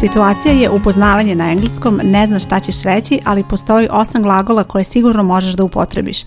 Situacija je upoznavanje na engleskom, ne znaš šta ćeš reći, ali postoji osam glagola koje sigurno možeš da upotrebiš.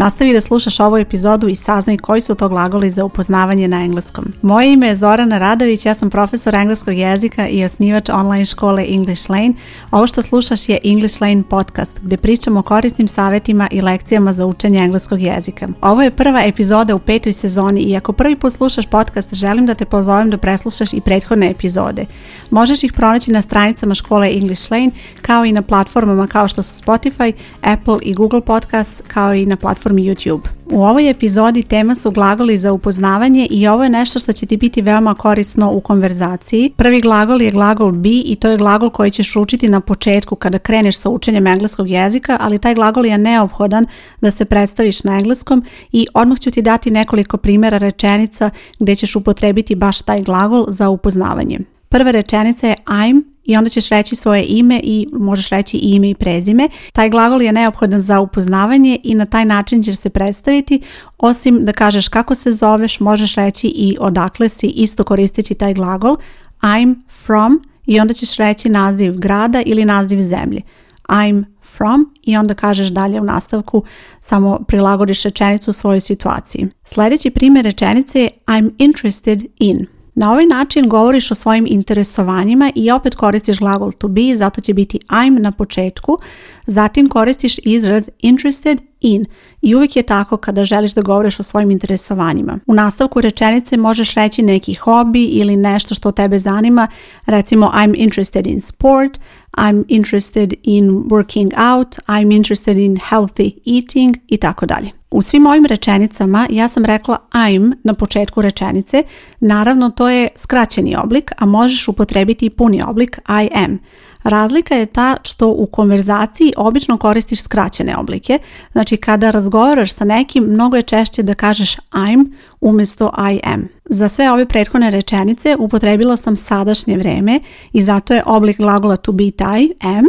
Nastavi da slušaš ovu epizodu i saznaj koji su to glagoli za upoznavanje na engleskom. Moje ime je Zorana Radović, ja sam profesor engleskog jezika i osnivač online škole English Lane. Ovo što slušaš je English Lane podcast gde pričamo o korisnim savjetima i lekcijama za učenje engleskog jezika. Ovo je prva epizoda u petoj sezoni i ako prvi put slušaš podcast želim da te pozovem da preslušaš i prethodne epizode. Možeš ih pronaći na stranicama škole English Lane kao i na platformama kao što su Spotify, Apple i Google Podcasts kao i na platformama YouTube. U ovoj epizodi tema su glagoli za upoznavanje i ovo je nešto što će ti biti veoma korisno u konverzaciji. Prvi glagol je glagol be i to je glagol koji ćeš učiti na početku kada kreneš sa učenjem engleskog jezika, ali taj glagol je neophodan da se predstaviš na engleskom i odmah ću ti dati nekoliko primjera rečenica gdje ćeš upotrebiti baš taj glagol za upoznavanje. Prva rečenica je I'm i onda ćeš reći svoje ime i možeš reći i ime i prezime. Taj glagol je neophodan za upoznavanje i na taj način ćeš se predstaviti. Osim da kažeš kako se zoveš, možeš reći i odakle si isto koristeći taj glagol I'm from i onda ćeš reći naziv grada ili naziv zemlje. I'm from i onda kažeš dalje u nastavku samo prilagodiš rečenicu u svojoj situaciji. Sljedeći primjer rečenice je I'm interested in. Na ovaj način govoriš o svojim interesovanjima i opet koristiš glagol to be, zato će biti I'm na početku. Zatim koristiš izraz interested in i uvijek je tako kada želiš da govoriš o svojim interesovanjima. U nastavku rečenice možeš reći neki hobi ili nešto što tebe zanima, recimo I'm interested in sport, I'm interested in working out, I'm interested in healthy eating i tako dalje. U svim ovim rečenicama ja sam rekla I'm na početku rečenice, naravno to je skraćeni oblik, a možeš upotrebiti i puni oblik I am. Razlika je ta što u konverzaciji obično koristiš skraćene oblike. Znači kada razgovaraš sa nekim mnogo je češće da kažeš I'm umjesto I am. Za sve ove prethodne rečenice upotrebila sam sadašnje vreme i zato je oblik glagola to be taj am,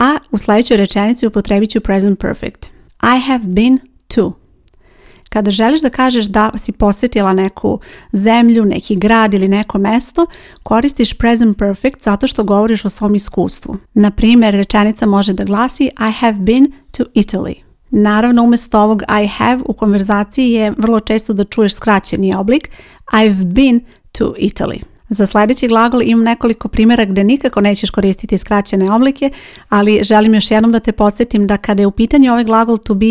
a u sljedećoj rečenici upotrebit ću present perfect. I have been to. Kada želiš da kažeš da si posjetila neku zemlju, neki grad ili neko mesto, koristiš present perfect zato što govoriš o svom iskustvu. Na primjer, rečenica može da glasi I have been to Italy. Naravno, umjesto ovog I have u konverzaciji je vrlo često da čuješ skraćeni oblik I've been to Italy. Za sljedeći glagol imam nekoliko primjera gdje nikako nećeš koristiti skraćene oblike, ali želim još jednom da te podsjetim da kada je u pitanju ovaj glagol to be,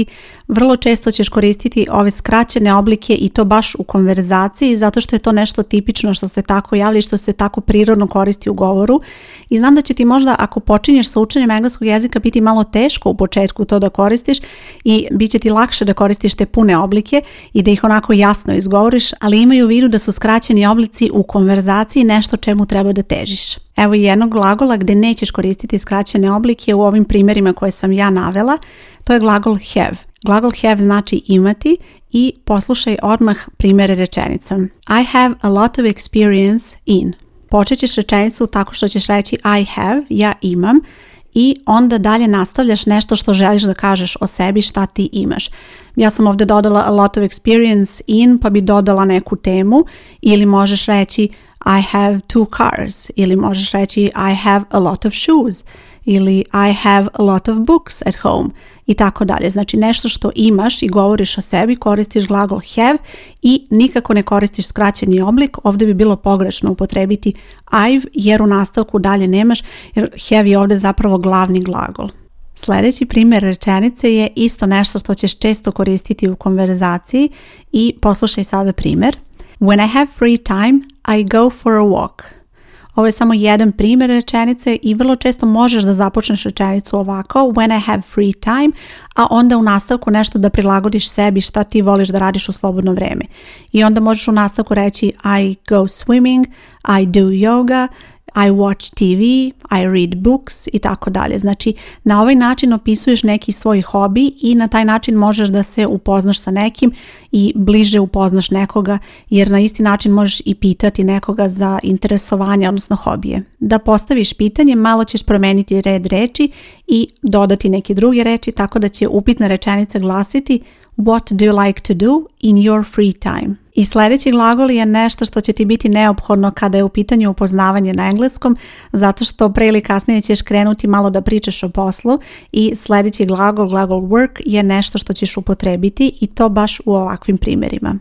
vrlo često ćeš koristiti ove skraćene oblike i to baš u konverzaciji, zato što je to nešto tipično što se tako javlja što se tako prirodno koristi u govoru. I znam da će ti možda ako počinješ sa učenjem engleskog jezika biti malo teško u početku to da koristiš i bit će ti lakše da koristiš te pune oblike i da ih onako jasno izgovoriš, ali imaju u vidu da su skraćeni oblici u konverzaciji situaciji nešto čemu treba da težiš. Evo jednog glagola gdje nećeš koristiti skraćene oblike u ovim primjerima koje sam ja navela, to je glagol have. Glagol have znači imati i poslušaj odmah primjere rečenica. I have a lot of experience in. Počet ćeš rečenicu tako što ćeš reći I have, ja imam, i onda dalje nastavljaš nešto što želiš da kažeš o sebi, šta ti imaš. Ja sam ovdje dodala a lot of experience in, pa bi dodala neku temu ili možeš reći i have two cars ili možeš reći I have a lot of shoes ili I have a lot of books at home i tako dalje. Znači nešto što imaš i govoriš o sebi, koristiš glagol have i nikako ne koristiš skraćeni oblik. Ovdje bi bilo pogrešno upotrebiti I've jer u nastavku dalje nemaš jer have je ovdje zapravo glavni glagol. Sljedeći primjer rečenice je isto nešto što ćeš često koristiti u konverzaciji i poslušaj sada primjer. When I have free time, i go for a walk. Ovo je samo jedan primjer rečenice i vrlo često možeš da započneš rečenicu ovako when I have free time, a onda u nastavku nešto da prilagodiš sebi šta ti voliš da radiš u slobodno vrijeme. I onda možeš u nastavku reći I go swimming, I do yoga, i watch TV, I read books i tako dalje. Znači na ovaj način opisuješ neki svoj hobi i na taj način možeš da se upoznaš sa nekim i bliže upoznaš nekoga jer na isti način možeš i pitati nekoga za interesovanje odnosno hobije. Da postaviš pitanje malo ćeš promeniti red reči i dodati neke druge reči tako da će upitna rečenica glasiti What do you like to do in your free time? I sljedeći glagol je nešto što će ti biti neophodno kada je u pitanju upoznavanje na engleskom, zato što pre ili kasnije ćeš krenuti malo da pričaš o poslu i sljedeći glagol, glagol work, je nešto što ćeš upotrebiti i to baš u ovakvim primjerima.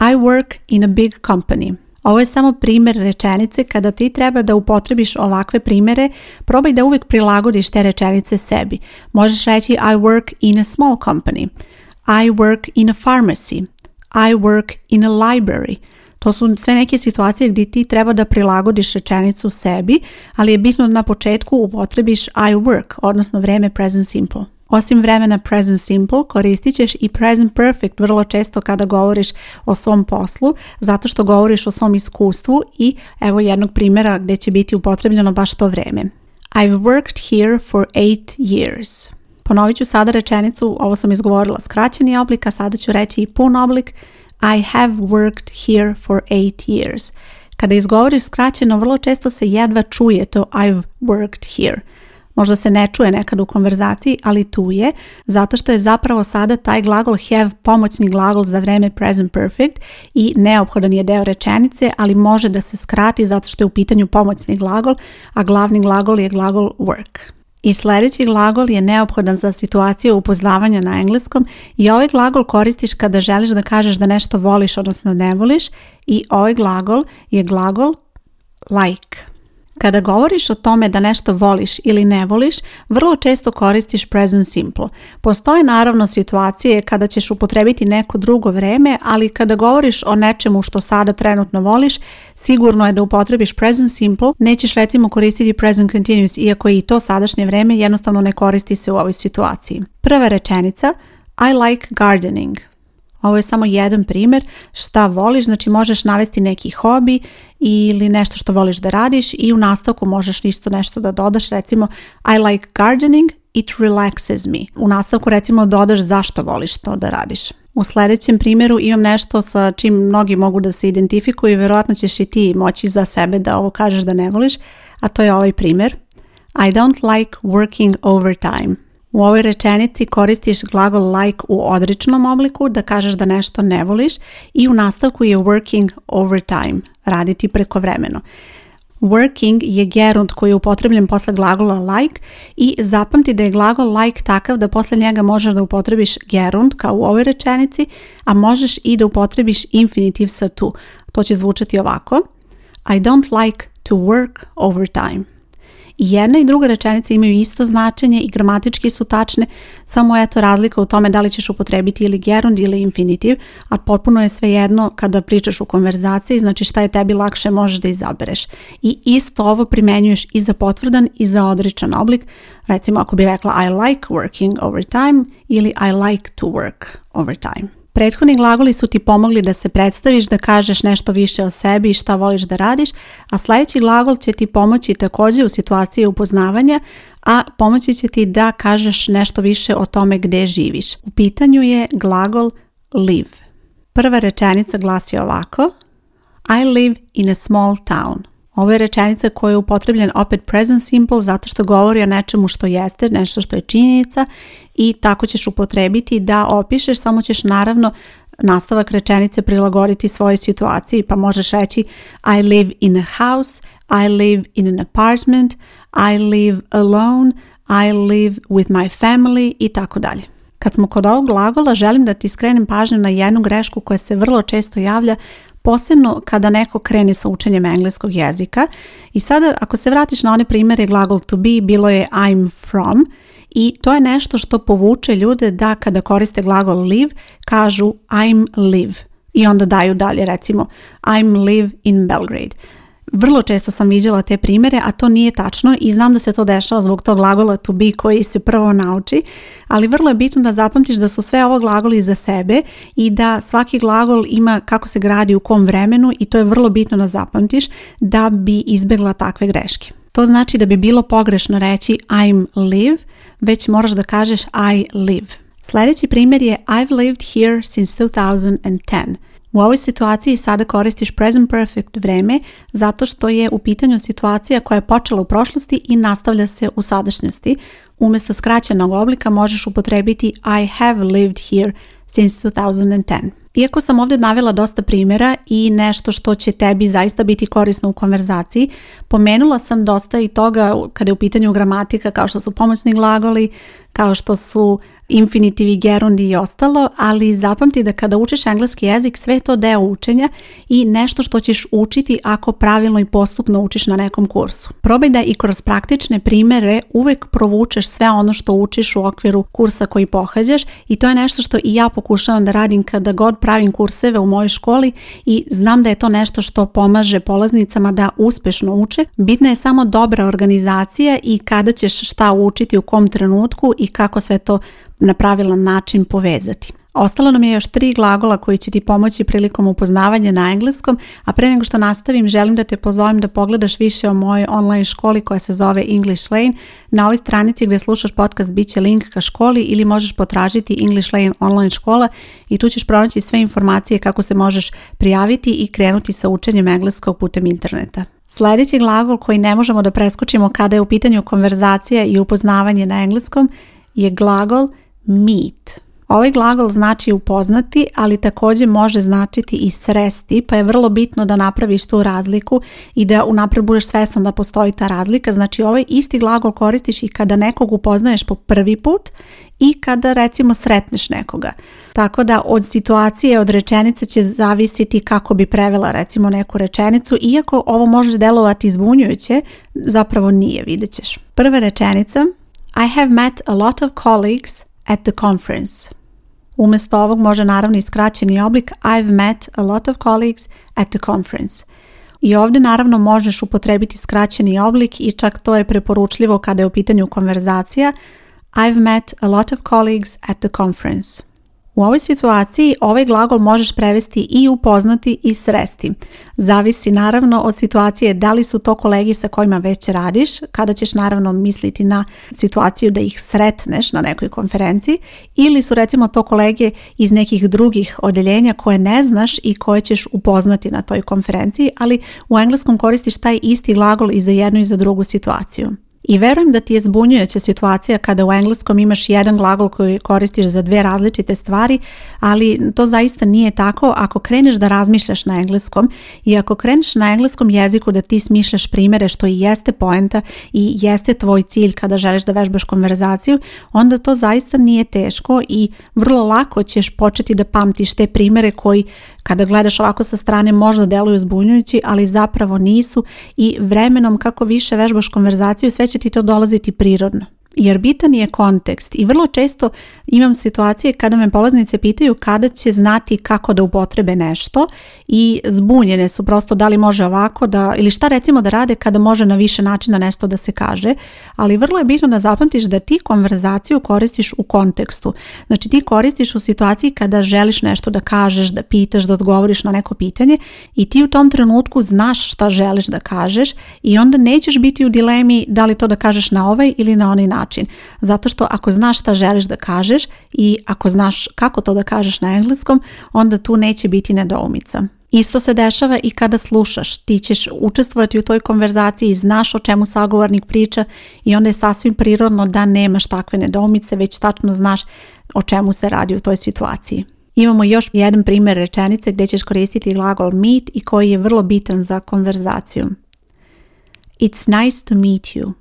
I work in a big company. Ovo je samo primjer rečenice kada ti treba da upotrebiš ovakve primjere, probaj da uvijek prilagodiš te rečenice sebi. Možeš reći I work in a small company, I work in a pharmacy, i work in a library. To su sve neke situacije gdje ti treba da prilagodiš rečenicu sebi, ali je bitno da na početku upotrebiš I work, odnosno vreme present simple. Osim vremena present simple koristit ćeš i present perfect vrlo često kada govoriš o svom poslu zato što govoriš o svom iskustvu i evo jednog primjera gdje će biti upotrebljeno baš to vreme. I've worked here for eight years. Ponovit ću sada rečenicu, ovo sam izgovorila skraćeni oblik, a sada ću reći i pun oblik. I have worked here for eight years. Kada izgovoriš skraćeno, vrlo često se jedva čuje to I've worked here. Možda se ne čuje nekad u konverzaciji, ali tu je, zato što je zapravo sada taj glagol have pomoćni glagol za vreme present perfect i neophodan je deo rečenice, ali može da se skrati zato što je u pitanju pomoćni glagol, a glavni glagol je glagol work. I sljedeći glagol je neophodan za situaciju upoznavanja na engleskom i ovaj glagol koristiš kada želiš da kažeš da nešto voliš, odnosno ne voliš i ovaj glagol je glagol like. Kada govoriš o tome da nešto voliš ili ne voliš, vrlo često koristiš present simple. Postoje naravno situacije kada ćeš upotrebiti neko drugo vreme, ali kada govoriš o nečemu što sada trenutno voliš, sigurno je da upotrebiš present simple, nećeš recimo koristiti present continuous, iako i to sadašnje vreme jednostavno ne koristi se u ovoj situaciji. Prva rečenica I like gardening ovo je samo jedan primjer šta voliš, znači možeš navesti neki hobi ili nešto što voliš da radiš i u nastavku možeš isto nešto da dodaš, recimo I like gardening, it relaxes me. U nastavku recimo dodaš zašto voliš to da radiš. U sljedećem primjeru imam nešto sa čim mnogi mogu da se identifikuju i vjerojatno ćeš i ti moći za sebe da ovo kažeš da ne voliš, a to je ovaj primjer. I don't like working overtime. U ovoj rečenici koristiš glagol like u odričnom obliku da kažeš da nešto ne voliš i u nastavku je working overtime, raditi prekovremeno. Working je gerund koji je upotrebljen posle glagola like i zapamti da je glagol like takav da posle njega možeš da upotrebiš gerund kao u ovoj rečenici, a možeš i da upotrebiš infinitiv sa to. To će zvučati ovako. I don't like to work overtime. I jedna i druga rečenica imaju isto značenje i gramatički su tačne, samo je to razlika u tome da li ćeš upotrebiti ili gerund ili infinitiv, a potpuno je svejedno kada pričaš u konverzaciji, znači šta je tebi lakše možeš da izabereš. I isto ovo primenjuješ i za potvrdan i za odričan oblik, recimo ako bi rekla I like working overtime ili I like to work overtime. Prethodni glagoli su ti pomogli da se predstaviš, da kažeš nešto više o sebi i šta voliš da radiš, a sljedeći glagol će ti pomoći također u situaciji upoznavanja, a pomoći će ti da kažeš nešto više o tome gdje živiš. U pitanju je glagol live. Prva rečenica glasi ovako I live in a small town. Ovo je rečenica koja je upotrebljen opet present simple zato što govori o nečemu što jeste, nešto što je činjenica i tako ćeš upotrebiti da opišeš, samo ćeš naravno nastavak rečenice prilagoditi svojoj situaciji, pa možeš reći I live in a house, I live in an apartment, I live alone, I live with my family i tako dalje. Kad smo kod ovog glagola, želim da ti skrenem pažnju na jednu grešku koja se vrlo često javlja, posebno kada neko krene sa učenjem engleskog jezika. I sada ako se vratiš na one primjere glagol to be, bilo je I'm from i to je nešto što povuče ljude da kada koriste glagol live kažu I'm live i onda daju dalje recimo I'm live in Belgrade. Vrlo često sam viđala te primjere, a to nije tačno i znam da se to dešava zbog tog glagola to be koji se prvo nauči, ali vrlo je bitno da zapamtiš da su sve ovo glagoli za sebe i da svaki glagol ima kako se gradi u kom vremenu i to je vrlo bitno da zapamtiš da bi izbjegla takve greške. To znači da bi bilo pogrešno reći I'm live, već moraš da kažeš I live. Sljedeći primjer je I've lived here since 2010. U ovoj situaciji sada koristiš present perfect vreme zato što je u pitanju situacija koja je počela u prošlosti i nastavlja se u sadašnjosti. Umjesto skraćenog oblika možeš upotrebiti I have lived here since 2010. Iako sam ovdje navela dosta primjera i nešto što će tebi zaista biti korisno u konverzaciji, pomenula sam dosta i toga kada je u pitanju gramatika kao što su pomoćni glagoli, kao što su infinitivi, gerundi i ostalo, ali zapamti da kada učiš engleski jezik sve je to deo učenja i nešto što ćeš učiti ako pravilno i postupno učiš na nekom kursu. Probaj da i kroz praktične primere uvek provučeš sve ono što učiš u okviru kursa koji pohađaš i to je nešto što i ja pokušavam da radim kada god pravim kurseve u mojoj školi i znam da je to nešto što pomaže polaznicama da uspešno uče. Bitna je samo dobra organizacija i kada ćeš šta učiti u kom trenutku i kako sve to na pravilan način povezati. Ostalo nam je još tri glagola koji će ti pomoći prilikom upoznavanja na engleskom, a pre nego što nastavim želim da te pozovem da pogledaš više o mojoj online školi koja se zove English Lane. Na ovoj stranici gdje slušaš podcast bit će link ka školi ili možeš potražiti English Lane online škola i tu ćeš pronaći sve informacije kako se možeš prijaviti i krenuti sa učenjem engleskog putem interneta. Sljedeći glagol koji ne možemo da preskočimo kada je u pitanju konverzacija i upoznavanje na engleskom je glagol – meet. Ovaj glagol znači upoznati, ali također može značiti i sresti, pa je vrlo bitno da napraviš tu razliku i da unaprijed budeš svjestan da postoji ta razlika. Znači ovaj isti glagol koristiš i kada nekog upoznaješ po prvi put i kada recimo sretneš nekoga. Tako da od situacije, od rečenice će zavisiti kako bi prevela recimo neku rečenicu, iako ovo može delovati zbunjujuće, zapravo nije, vidjet ćeš. Prva rečenica I have met a lot of colleagues at the conference. Umesto ovog može naravno skraćeni oblik I've met a lot of colleagues at the conference. I ovdje naravno možeš upotrebiti skraćeni oblik i čak to je preporučljivo kada je u pitanju konverzacija. I've met a lot of colleagues at the conference. U ovoj situaciji ovaj glagol možeš prevesti i upoznati i sresti. Zavisi naravno od situacije da li su to kolegi sa kojima već radiš, kada ćeš naravno misliti na situaciju da ih sretneš na nekoj konferenciji ili su recimo to kolege iz nekih drugih odeljenja koje ne znaš i koje ćeš upoznati na toj konferenciji, ali u engleskom koristiš taj isti glagol i za jednu i za drugu situaciju. I verujem da ti je zbunjujuća situacija kada u engleskom imaš jedan glagol koji koristiš za dve različite stvari, ali to zaista nije tako ako kreneš da razmišljaš na engleskom i ako kreneš na engleskom jeziku da ti smišljaš primere što i jeste poenta i jeste tvoj cilj kada želiš da vežbaš konverzaciju, onda to zaista nije teško i vrlo lako ćeš početi da pamtiš te primere koji kada gledaš ovako sa strane možda deluju zbunjujući, ali zapravo nisu i vremenom kako više vežbaš konverzaciju sve će ti to dolaziti prirodno jer bitan je kontekst i vrlo često imam situacije kada me polaznice pitaju kada će znati kako da upotrebe nešto i zbunjene su prosto da li može ovako da ili šta recimo da rade kada može na više načina nešto da se kaže, ali vrlo je bitno da zapamtiš da ti konverzaciju koristiš u kontekstu. Znači ti koristiš u situaciji kada želiš nešto da kažeš, da pitaš, da odgovoriš na neko pitanje i ti u tom trenutku znaš šta želiš da kažeš i onda nećeš biti u dilemi da li to da kažeš na ovaj ili na onaj način zato što ako znaš šta želiš da kažeš i ako znaš kako to da kažeš na engleskom, onda tu neće biti nedoumica. Isto se dešava i kada slušaš. Ti ćeš učestvovati u toj konverzaciji i znaš o čemu sagovornik priča i onda je sasvim prirodno da nemaš takve nedoumice, već tačno znaš o čemu se radi u toj situaciji. Imamo još jedan primjer rečenice gdje ćeš koristiti glagol meet i koji je vrlo bitan za konverzaciju. It's nice to meet you.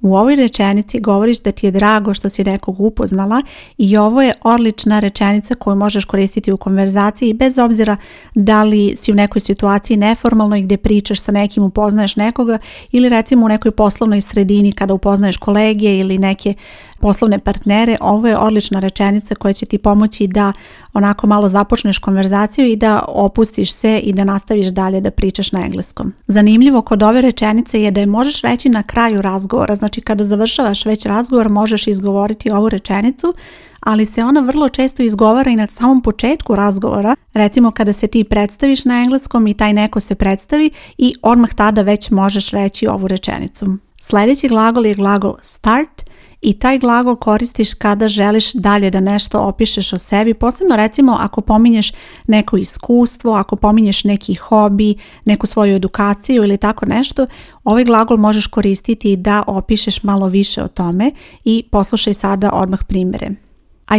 U ovoj rečenici govoriš da ti je drago što si nekog upoznala i ovo je odlična rečenica koju možeš koristiti u konverzaciji bez obzira da li si u nekoj situaciji neformalnoj gdje pričaš sa nekim, upoznaješ nekoga ili recimo u nekoj poslovnoj sredini kada upoznaješ kolegije ili neke poslovne partnere, ovo je odlična rečenica koja će ti pomoći da onako malo započneš konverzaciju i da opustiš se i da nastaviš dalje da pričaš na engleskom. Zanimljivo kod ove rečenice je da je možeš reći na kraju razgovora, znači kada završavaš već razgovor možeš izgovoriti ovu rečenicu, ali se ona vrlo često izgovara i na samom početku razgovora, recimo kada se ti predstaviš na engleskom i taj neko se predstavi i odmah tada već možeš reći ovu rečenicu. Sljedeći glagol je glagol start i taj glagol koristiš kada želiš dalje da nešto opišeš o sebi, posebno recimo ako pominješ neko iskustvo, ako pominješ neki hobi, neku svoju edukaciju ili tako nešto, ovaj glagol možeš koristiti da opišeš malo više o tome i poslušaj sada odmah primjere.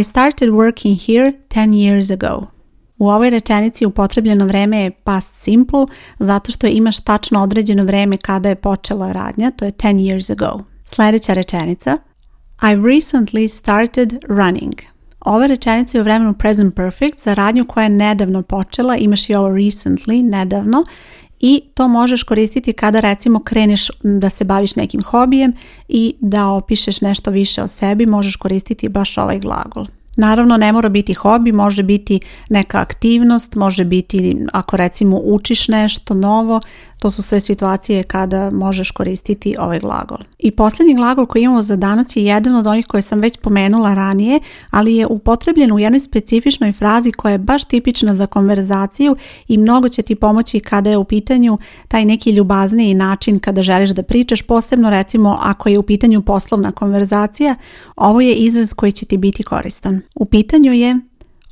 I started working here 10 years ago. U ovoj rečenici upotrebljeno vreme je past simple zato što imaš tačno određeno vreme kada je počela radnja, to je 10 years ago. Sljedeća rečenica – i recently started running. Ova rečenica je u vremenu present perfect za radnju koja je nedavno počela, imaš i ovo recently, nedavno, i to možeš koristiti kada recimo kreneš da se baviš nekim hobijem i da opišeš nešto više o sebi, možeš koristiti baš ovaj glagol. Naravno ne mora biti hobi, može biti neka aktivnost, može biti ako recimo učiš nešto novo, to su sve situacije kada možeš koristiti ovaj glagol. I posljednji glagol koji imamo za danas je jedan od onih koje sam već pomenula ranije, ali je upotrebljen u jednoj specifičnoj frazi koja je baš tipična za konverzaciju i mnogo će ti pomoći kada je u pitanju taj neki ljubazniji način kada želiš da pričaš, posebno recimo ako je u pitanju poslovna konverzacija, ovo je izraz koji će ti biti koristan. U pitanju je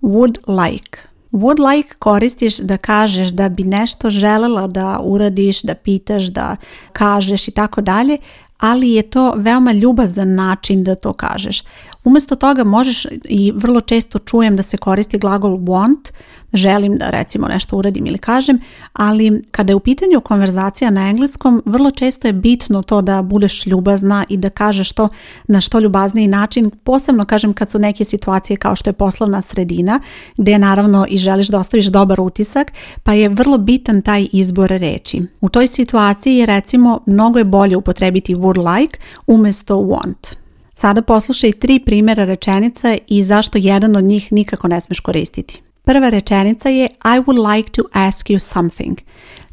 would like. Would like koristiš da kažeš da bi nešto želela da uradiš, da pitaš, da kažeš i tako dalje, ali je to veoma ljubazan način da to kažeš. Umesto toga možeš i vrlo često čujem da se koristi glagol want, želim da recimo nešto uradim ili kažem, ali kada je u pitanju konverzacija na engleskom, vrlo često je bitno to da budeš ljubazna i da kažeš to na što ljubazniji način, posebno kažem kad su neke situacije kao što je poslovna sredina, gdje naravno i želiš da ostaviš dobar utisak, pa je vrlo bitan taj izbor reći. U toj situaciji recimo mnogo je bolje upotrebiti would like umjesto want. Sada poslušaj tri primjera rečenica i zašto jedan od njih nikako ne smiješ koristiti. Prva rečenica je I would like to ask you something.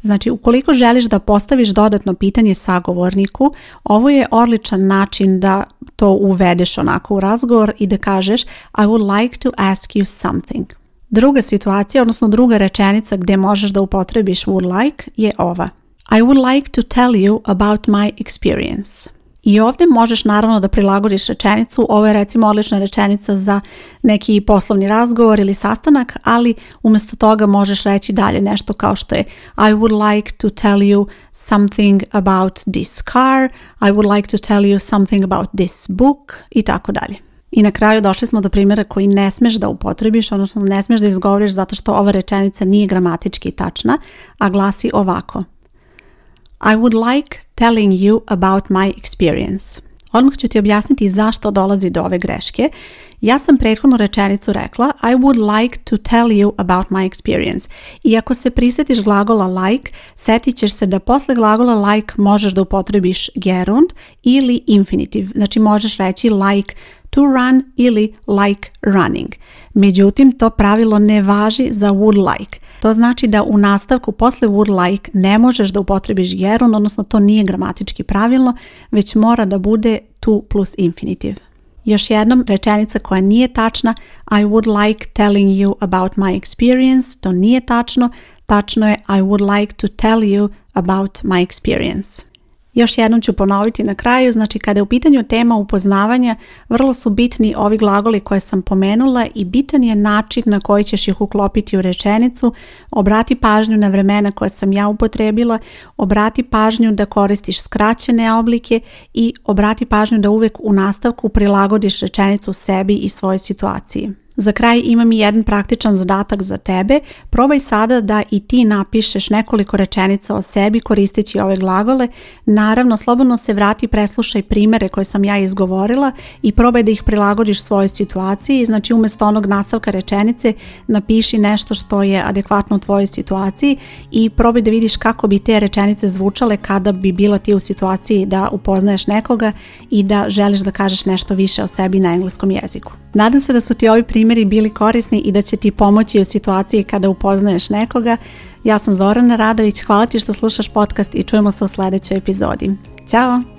Znači, ukoliko želiš da postaviš dodatno pitanje sagovorniku, ovo je odličan način da to uvedeš onako u razgovor i da kažeš I would like to ask you something. Druga situacija, odnosno druga rečenica gdje možeš da upotrebiš would like je ova. I would like to tell you about my experience. I ovdje možeš naravno da prilagodiš rečenicu, ovo je recimo odlična rečenica za neki poslovni razgovor ili sastanak, ali umjesto toga možeš reći dalje nešto kao što je I would like to tell you something about this car, I would like to tell you something about this book i tako dalje. I na kraju došli smo do primjera koji ne smeš da upotrebiš, odnosno ne smeš da izgovoriš zato što ova rečenica nije gramatički tačna, a glasi ovako – i would like telling you about my experience. Odmah ću ti objasniti zašto dolazi do ove greške. Ja sam prethodnu rečenicu rekla I would like to tell you about my experience. I ako se prisjetiš glagola like, setit ćeš se da posle glagola like možeš da upotrebiš gerund ili infinitiv. Znači možeš reći like to run ili like running. Međutim, to pravilo ne važi za would like. To znači da u nastavku posle would like ne možeš da upotrebiš gerund, odnosno to nije gramatički pravilno, već mora da bude tu plus infinitiv. Još jednom rečenica koja nije tačna, I would like telling you about my experience, to nije tačno, tačno je I would like to tell you about my experience. Još jednom ću ponoviti na kraju, znači kada je u pitanju tema upoznavanja, vrlo su bitni ovi glagoli koje sam pomenula i bitan je način na koji ćeš ih uklopiti u rečenicu, obrati pažnju na vremena koje sam ja upotrebila, obrati pažnju da koristiš skraćene oblike i obrati pažnju da uvek u nastavku prilagodiš rečenicu sebi i svojoj situaciji. Za kraj imam i jedan praktičan zadatak za tebe. Probaj sada da i ti napišeš nekoliko rečenica o sebi koristeći ove glagole. Naravno, slobodno se vrati, preslušaj primere koje sam ja izgovorila i probaj da ih prilagodiš svojoj situaciji. Znači, umjesto onog nastavka rečenice napiši nešto što je adekvatno u tvojoj situaciji i probaj da vidiš kako bi te rečenice zvučale kada bi bila ti u situaciji da upoznaješ nekoga i da želiš da kažeš nešto više o sebi na engleskom jeziku. Nadam se da su ti ovi primjeri bili korisni i da će ti pomoći u situaciji kada upoznaješ nekoga. Ja sam Zorana Radović, hvala ti što slušaš podcast i čujemo se u sljedećoj epizodi. Ćao!